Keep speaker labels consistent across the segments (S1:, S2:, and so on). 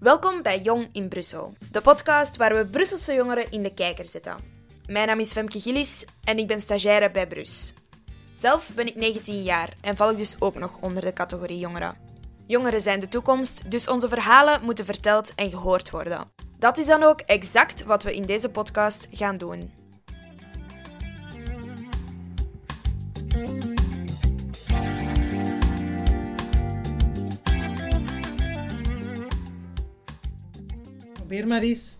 S1: Welkom bij Jong in Brussel, de podcast waar we Brusselse jongeren in de kijker zetten. Mijn naam is Femke Gillis en ik ben stagiaire bij Brus. Zelf ben ik 19 jaar en val ik dus ook nog onder de categorie jongeren. Jongeren zijn de toekomst, dus onze verhalen moeten verteld en gehoord worden. Dat is dan ook exact wat we in deze podcast gaan doen.
S2: Probeer maar eens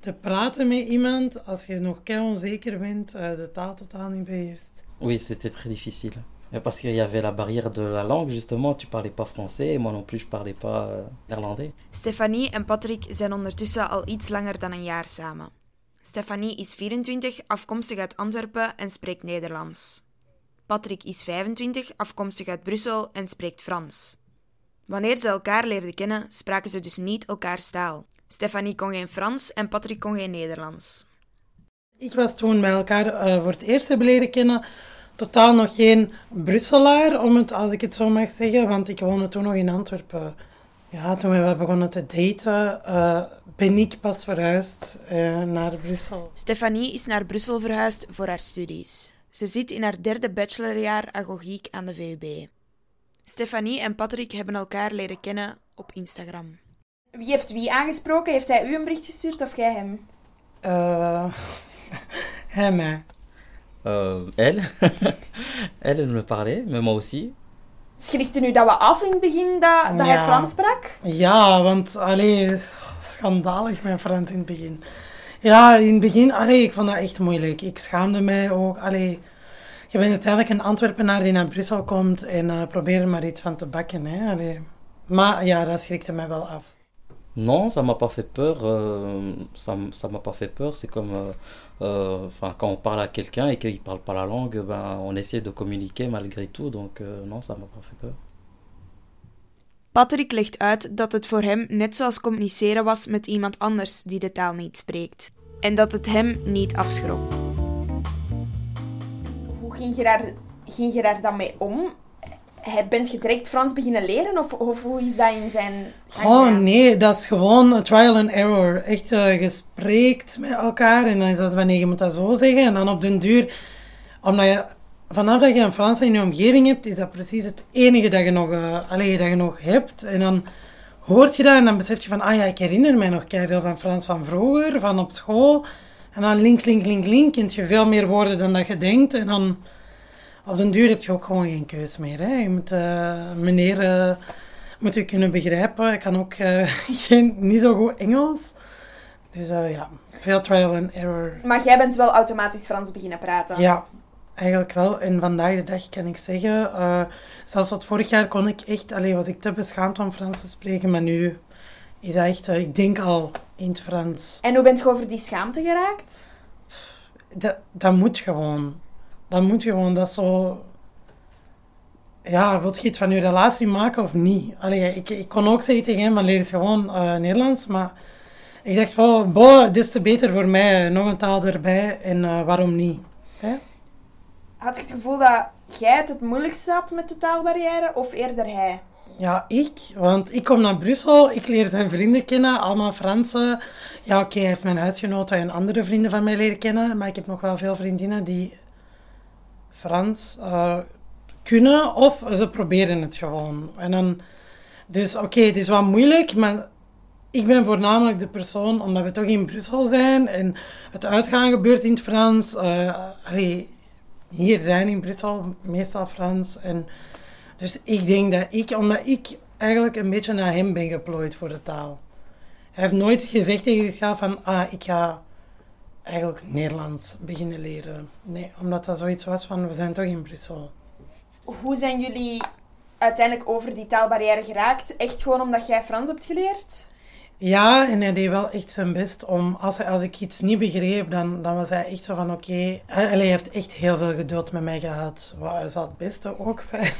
S2: te praten met iemand als je nog kei onzeker bent, uh, de taal totaal niet beheerst.
S3: Oui, c'était très difficile. Parce qu'il y avait la barrière de la langue, justement. Tu parlais pas français et moi non plus, je parlais pas euh, néerlandais.
S1: Stefanie en Patrick zijn ondertussen al iets langer dan een jaar samen. Stefanie is 24, afkomstig uit Antwerpen en spreekt Nederlands. Patrick is 25, afkomstig uit Brussel en spreekt Frans. Wanneer ze elkaar leerden kennen, spraken ze dus niet elkaars taal. Stefanie kon geen Frans en Patrick kon geen Nederlands.
S2: Ik was toen bij elkaar uh, voor het eerst hebben leren kennen. Totaal nog geen Brusselaar, om het, als ik het zo mag zeggen, want ik woonde toen nog in Antwerpen. Ja, toen we begonnen te daten, uh, ben ik pas verhuisd uh, naar Brussel.
S1: Stefanie is naar Brussel verhuisd voor haar studies. Ze zit in haar derde bachelorjaar agogiek aan de VUB. Stefanie en Patrick hebben elkaar leren kennen op Instagram. Wie heeft wie aangesproken? Heeft hij u een bericht gestuurd of jij hem?
S2: Uh, hij mij.
S3: Uh, elle. elle, elle me parlait, mais moi aussi.
S1: Schrikte u dat we af in het begin dat, dat
S2: Ja.
S1: hij Frans sprak?
S2: Ja, want allee, schandalig mijn Frans in het begin. Ja, in het begin, allee, ik vond dat echt moeilijk. Ik schaamde mij ook. Allee, je bent uiteindelijk een Antwerpenaar die naar Brussel komt en uh, probeer er maar iets van te bakken. Hè? Allee. Maar ja, dat schrikte mij wel af.
S3: Non, ça m'a pas fait peur. euh, ça ça m'a pas fait peur. C'est comme, euh, euh, enfin, quand on parle à quelqu'un et qu'il parle pas la langue, ben, on essaie de communiquer malgré tout. Donc euh, non, ça m'a pas fait peur.
S1: Patrick legt uit dat het voor hem net zoals communiceren was met iemand anders die de taal niet spreekt. En dat het hem niet afschrok. Hoe ging je daar, ging je daar dan mee om? Bent je direct Frans beginnen leren of, of hoe is dat in zijn...
S2: Oh nee, dat is gewoon een trial and error. Echt, uh, je spreekt met elkaar en dan is dat wanneer je moet dat zo zeggen. En dan op den duur, omdat je, vanaf dat je een Frans in je omgeving hebt, is dat precies het enige dat je nog, uh, allee, dat je nog hebt. En dan hoort je dat en dan besef je van, ah ja, ik herinner mij nog veel van Frans van vroeger, van op school. En dan link, link, link, link, kent je veel meer woorden dan dat je denkt. En dan op den duur heb je ook gewoon geen keus meer. Hè. Je moet uh, meneer uh, moet je kunnen begrijpen. Ik kan ook uh, geen, niet zo goed Engels. Dus ja, veel trial and error.
S1: Maar jij bent wel automatisch Frans beginnen praten?
S2: Ja, eigenlijk wel. En vandaag de dag kan ik zeggen, uh, zelfs tot vorig jaar kon ik echt, alleen was ik te beschaamd om Frans te spreken, maar nu is dat echt, uh, ik denk al in het Frans.
S1: En hoe bent je over die schaamte geraakt?
S2: Dat, dat moet gewoon. Dat moet gewoon, dat zo... Ja, wil je iets van je relatie maken of niet? Allee, ik, ik kon ook zeggen tegen hem, van leer eens gewoon uh, Nederlands, maar ik dacht van, boh, dit is te beter voor mij, nog een taal erbij, en uh, waarom niet? Hè?
S1: Had je het gevoel dat jij het het moeilijkst had met de taalbarrière, of eerder hij?
S2: Ja, ik. Want ik kom naar Brussel, ik leer zijn vrienden kennen, allemaal Fransen. Ja, oké, okay, hij heeft mijn huisgenoten en andere vrienden van mij leren kennen, maar ik heb nog wel veel vriendinnen die Frans uh, kunnen of ze proberen het gewoon. En dan, dus oké, het is wat moeilijk, maar ik ben voornamelijk de persoon, omdat we toch in Brussel zijn en het uitgaan gebeurt in het Frans. Uh, hier zijn in Brussel meestal Frans. En dus ik denk dat ik, omdat ik eigenlijk een beetje naar hem ben geplooid voor de taal. Hij heeft nooit gezegd tegen zichzelf van, ah, ik ga eigenlijk Nederlands beginnen leren. Nee, omdat dat zoiets was van, we zijn toch in Brussel.
S1: Hoe zijn jullie uiteindelijk over die taalbarrière geraakt? Echt gewoon omdat jij Frans hebt geleerd?
S2: Ja, en hij deed wel echt zijn best om, als, hij, als ik iets niet begreep, dan, dan was hij echt zo van, oké, okay. hij heeft echt heel veel geduld met mij gehad. Wat zou het beste ook zijn?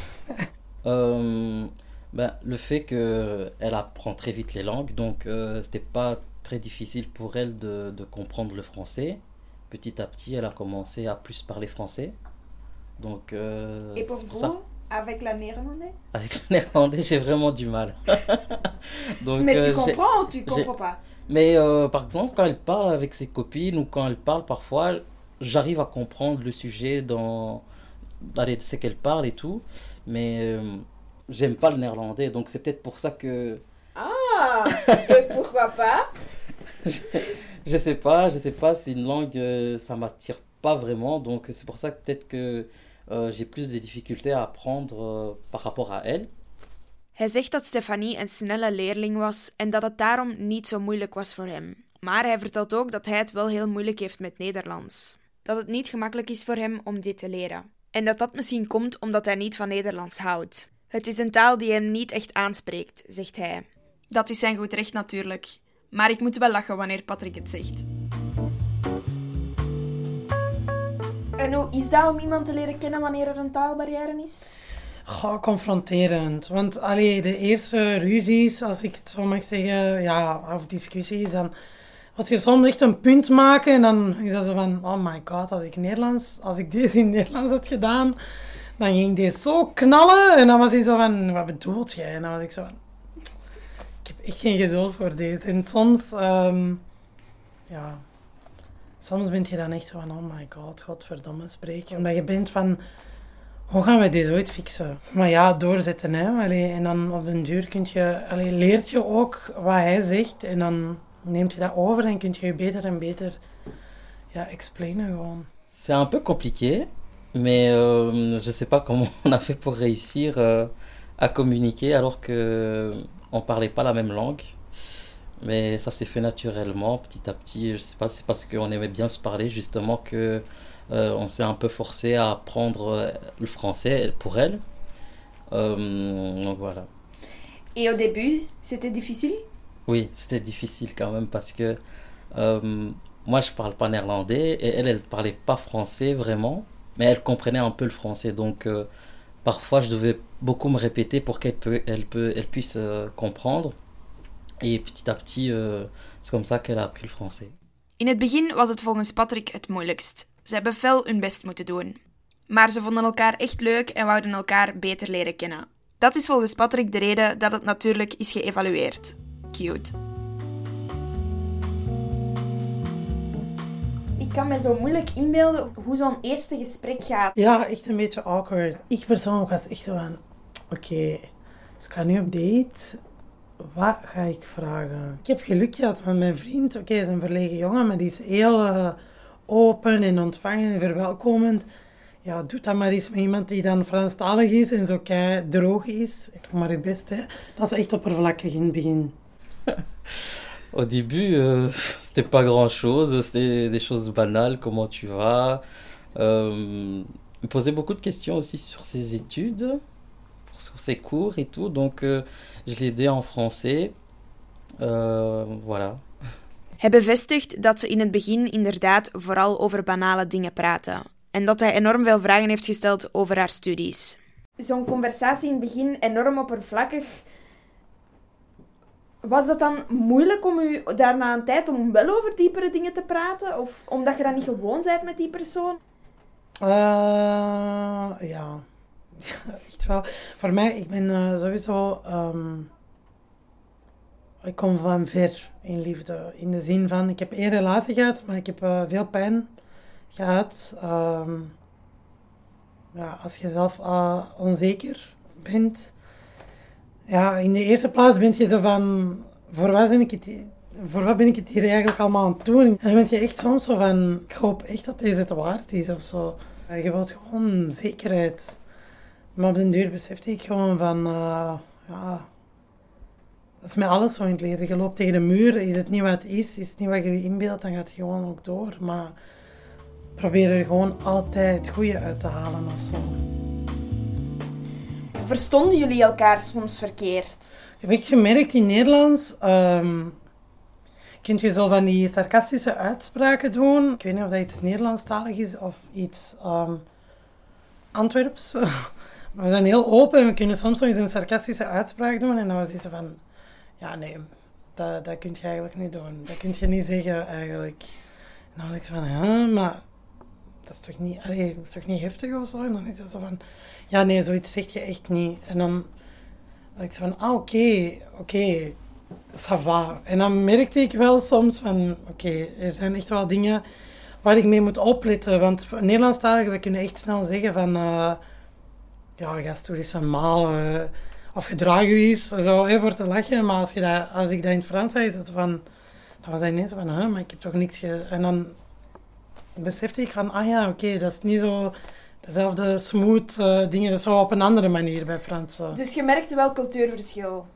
S3: um, ben, le fait qu'elle apprend très vite les langues, donc euh, c'était pas très difficile pour elle de, de, comprendre le français. Petit à petit, elle a commencé à plus parler français. Donc, euh,
S1: Et pour vous,
S3: ça.
S1: avec la néerlandais?
S3: Avec le néerlandais, j'ai vraiment du mal. Donc,
S1: Mais
S3: euh,
S1: tu comprends ou tu comprends pas?
S3: Mais euh, par exemple, quand elle parle avec ses copines ou quand elle parle parfois, j'arrive à comprendre le sujet dans, ce qu'elle parle et tout. Mais j'aime pas le néerlandais, donc c'est peut-être pour ça que
S1: Ah Et pourquoi pas?
S3: je sais pas, je sais pas, c'est une langue, euh, ça m'attire pas vraiment, donc c'est pour ça que peut-être que euh, j'ai plus de difficultés à apprendre euh, par rapport à elle.
S1: Hij zegt dat Stefanie een snelle leerling was en dat het daarom niet zo moeilijk was voor hem. Maar hij vertelt ook dat hij het wel heel moeilijk heeft met Nederlands. Dat het niet gemakkelijk is voor hem om dit te leren. En dat dat misschien komt omdat hij niet van Nederlands houdt. Het is een taal die hem niet echt aanspreekt, zegt hij. Dat is zijn goed recht natuurlijk. Maar ik moet wel lachen wanneer Patrick het zegt. En hoe is dat om iemand te leren kennen wanneer er een taalbarrière is?
S2: Goh, confronterend. Want allee, de eerste ruzies, als ik het zo mag zeggen, ja, of discussies, dan wat je soms echt een punt maken en dan is dat zo van, oh my god, als ik Nederlands, als ik dit in Nederlands had gedaan, dan ging dit zo knallen en dan was hij zo van, wat bedoelt jij? En dan was ik zo van, ik heb echt geen geduld voor deze. En soms, ehm, ja, soms ben je dan echt van, oh my god, godverdomme, spreek. Omdat je bent van, hoe gaan we dit ooit fixen? Maar ja, doorzetten, hè. Allee, en dan op den duur kun je, allee, leert je ook wat hij zegt en dan neemt je dat over en kun je je beter en beter ja, explainen gewoon.
S3: C'est un peu compliqué, mais euh, je sais pas comment on a fait pour réussir euh, à communiquer alors que on parlait pas la même langue. Mais ça s'est fait naturellement, petit à petit. Je sais pas, c'est parce qu'on aimait bien se parler justement que euh, on s'est un peu forcé à apprendre euh, le français pour elle. Euh, donc voilà.
S1: Et au début, c'était difficile?
S3: Oui, c'était difficile quand même parce que euh, moi je parle pas néerlandais et elle, elle parlait pas français vraiment, mais elle comprenait un peu le français. Donc euh, parfois je devais beaucoup me répéter pour qu'elle peut, elle peut, elle puisse euh, comprendre. Et petit à petit, euh, c'est comme ça qu'elle a appris le français.
S1: In het begin was het volgens Patrick het moeilijkst. Ze hebben fel hun best moeten doen. Maar ze vonden elkaar echt leuk en wouden elkaar beter leren kennen. Dat is volgens Patrick de reden dat het natuurlijk is geëvalueerd. Cute. Ik kan me zo moeilijk inbeelden hoe zo'n eerste gesprek gaat.
S2: Ja, echt een beetje awkward. Ik persoonlijk was echt van, oké, dus ik ga nu op date. Wat ga ik vragen? Ik heb geluk gehad van mijn vriend. Oké, hij is een verlegen jongen, maar die is heel eh, open en ontvangend en verwelkomend. Ja, doe dat maar eens met iemand die dan Franstalig is en zo kei droog is. Ik doe maar het best, hè. Dat is echt oppervlakkig in het begin.
S3: Au début, euh, c'était pas grand chose, c'était des choses banales, comment tu vas. Euh, il me posait beaucoup de questions aussi sur ses études, sur ses cours et tout, donc euh, je l'ai aidé en français. Euh, voilà.
S1: Hij bevestigt dat ze in het begin inderdaad vooral over banale dingen praten. En dat hij enorm veel vragen heeft gesteld over haar studies. Zo'n conversatie in het begin enorm oppervlakkig. Was dat dan moeilijk om u daarna een tijd om wel over diepere dingen te praten? Of omdat je dat niet gewoon bent met die persoon?
S2: Eh, ja. echt wel. Voor mij, ik ben eh, sowieso... ehm, ik kom van ver in liefde. In de zin van, ik heb één relatie gehad, maar ik heb eh, veel pijn gehad. Ehm, ja, als je zelf onzeker bent. Ja, in de eerste plaats ben je zo van... Voor wat ben ik het, voor wat ben ik het hier eigenlijk allemaal aan het doen? En dan ben je echt soms zo van... Ik hoop echt dat deze het waard is of zo. Je wilt gewoon zekerheid. Maar op den duur besefte ik gewoon van... eh, ja... Dat is met alles zo in het leven. Je loopt tegen de muur, is het niet wat het is, is het niet wat je je inbeeldt, dan gaat het gewoon ook door. Maar probeer er gewoon altijd het goede uit te halen of zo.
S1: Verstonden jullie elkaar soms verkeerd?
S2: Ik heb echt gemerkt in Nederlands. ehm kun je zo van die sarcastische uitspraken doen. Ik weet niet of dat iets Nederlandstalig is of iets ehm, Antwerps. maar we zijn heel open en we kunnen soms nog eens een sarcastische uitspraak doen. En dan was zo van: Ja, nee, dat, dat kun je eigenlijk niet doen. Dat kun je niet zeggen eigenlijk. En dan was ik zo van: Ja, maar dat is toch niet, allee, dat is toch niet heftig of zo? En dan is hij zo van: Ja, nee, zoiets zeg je echt niet. En dan ik zei van, ah oké, oké, ça va. En dan merkte ik wel soms van, oké, er zijn echt wel dingen waar ik mee moet opletten. Want Nederlandstaligen, we kunnen echt snel zeggen van, uh, ja, gast, doe eens normaal. Uh, of gedraag je eens, zo, hè, voor te lachen. Maar als, je dat, als ik dat in het Frans zei, is van, dan was hij ineens van, huh, maar ik heb toch niks. En dan besefte ik van, ah ja, oké, dat is niet zo dezelfde smooth uh, dingen. Dat is zo op een andere manier bij Fransen.
S1: Dus je merkte wel cultuurverschil?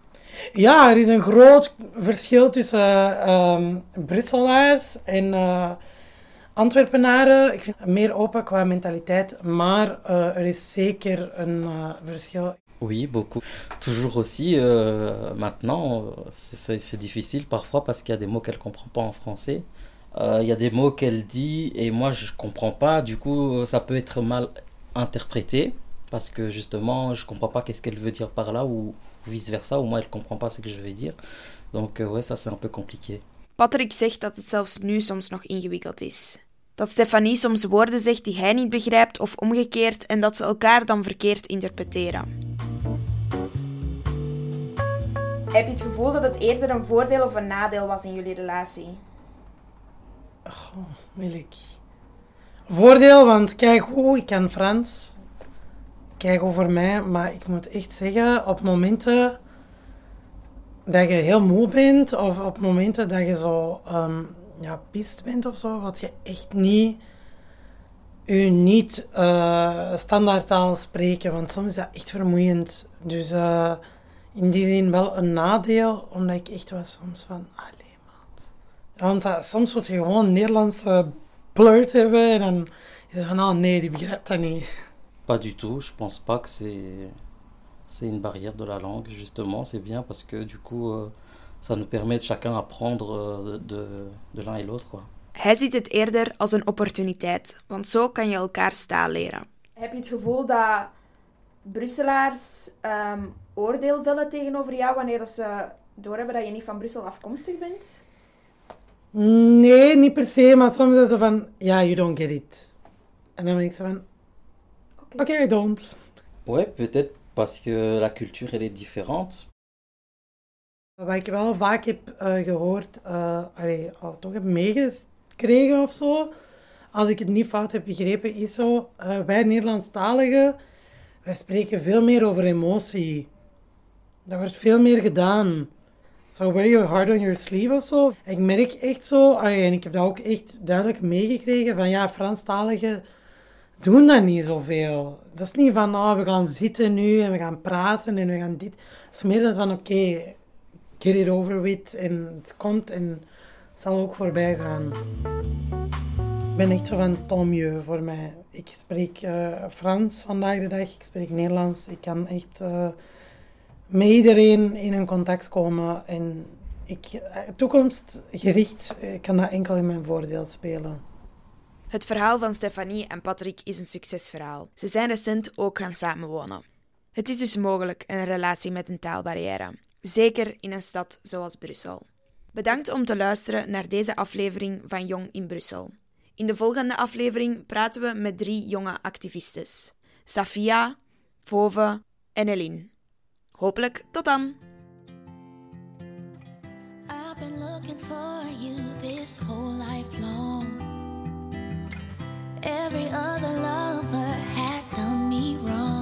S2: Ja, er is een groot verschil tussen um, Brusselaars en uh, Antwerpenaren. Ik vind meer open qua mentaliteit, maar uh, er is zeker een verschil.
S3: Oui, beaucoup. Toujours aussi, euh, maintenant, c'est difficile parfois parce qu'il y a des mots qu'elle ne comprend pas en français. Euh, il y a des mots qu'elle dit et moi je comprends pas. Du coup, ça peut être mal interprété parce que justement, je comprends pas qu'est-ce qu'elle veut dire par là ou vice-versa. Ou moi, elle comprend pas ce que je veux dire. Donc, euh, ouais, ça c'est un peu compliqué.
S1: Patrick zegt dat het zelfs nu soms nog ingewikkeld is. Dat Stefanie soms woorden zegt die hij niet begrijpt of omgekeerd en dat ze elkaar dan verkeerd interpreteren. Heb je het gevoel dat het eerder een voordeel of een nadeel was in jullie relatie?
S2: Goh, wil ik. Voordeel, want kijk hoe, ik kan Frans. Kijk voor mij, maar ik moet echt zeggen, op momenten dat je heel moe bent, of op momenten dat je zo um, ja, pist bent of zo, wat je echt niet u niet uh, standaardtaal spreken, want soms is dat echt vermoeiend. Dus uh, in die zin wel een nadeel, omdat ik echt was soms van. Want uh, soms word je gewoon Nederlandse blurt hebben en dan is het van, oh nee, die begrijpt dat niet.
S3: Pas du tout, je pense pas que c'est c'est une barrière de la langue justement, c'est bien parce que du coup euh, ça nous permet de chacun apprendre euh, de, de l'un et l'autre quoi.
S1: Hij ziet het eerder als een opportuniteit, want zo kan je elkaar taal leren. Heb je het gevoel dat Brusselaars um, oordeel vellen tegenover jou wanneer ze doorhebben dat je niet van Brussel afkomstig bent?
S2: Nee, niet per se, maar soms is het van, ja, you don't get it. En dan ben ik zo van, oké, okay. okay, I don't.
S3: Ouais, peut-être parce que la culture elle est différente.
S2: Wat ik wel vaak heb uh, gehoord, uh, allee, oh, toch heb meegekregen of zo, als ik het niet fout heb begrepen, is zo, uh, wij Nederlandstaligen, wij spreken veel meer over emotie. Dat wordt veel meer gedaan. So wear your heart on your sleeve of zo. Ik merk echt zo, en ik heb dat ook echt duidelijk meegekregen, van ja, Franstaligen doen dat niet zoveel. Dat is niet van, nou, we gaan zitten nu en we gaan praten en we gaan dit. Het is meer dat van, oké, okay, get it over with en het komt en het zal ook voorbij gaan. Ik ben echt zo van tant voor mij. Ik spreek uh, Frans vandaag de dag, ik spreek Nederlands. Ik kan echt... Uh, met iedereen in een contact komen. En ik, eh, toekomstgericht eh, kan dat enkel in mijn voordeel spelen.
S1: Het verhaal van Stefanie en Patrick is een succesverhaal. Ze zijn recent ook gaan samenwonen. Het is dus mogelijk een relatie met een taalbarrière, zeker in een stad zoals Brussel. Bedankt om te luisteren naar deze aflevering van Jong in Brussel. In de volgende aflevering praten we met drie jonge activistes: Safia, Vove en Eline. Hopelijk tot dan! I've been looking for you this whole life long. Every other lover had done me wrong.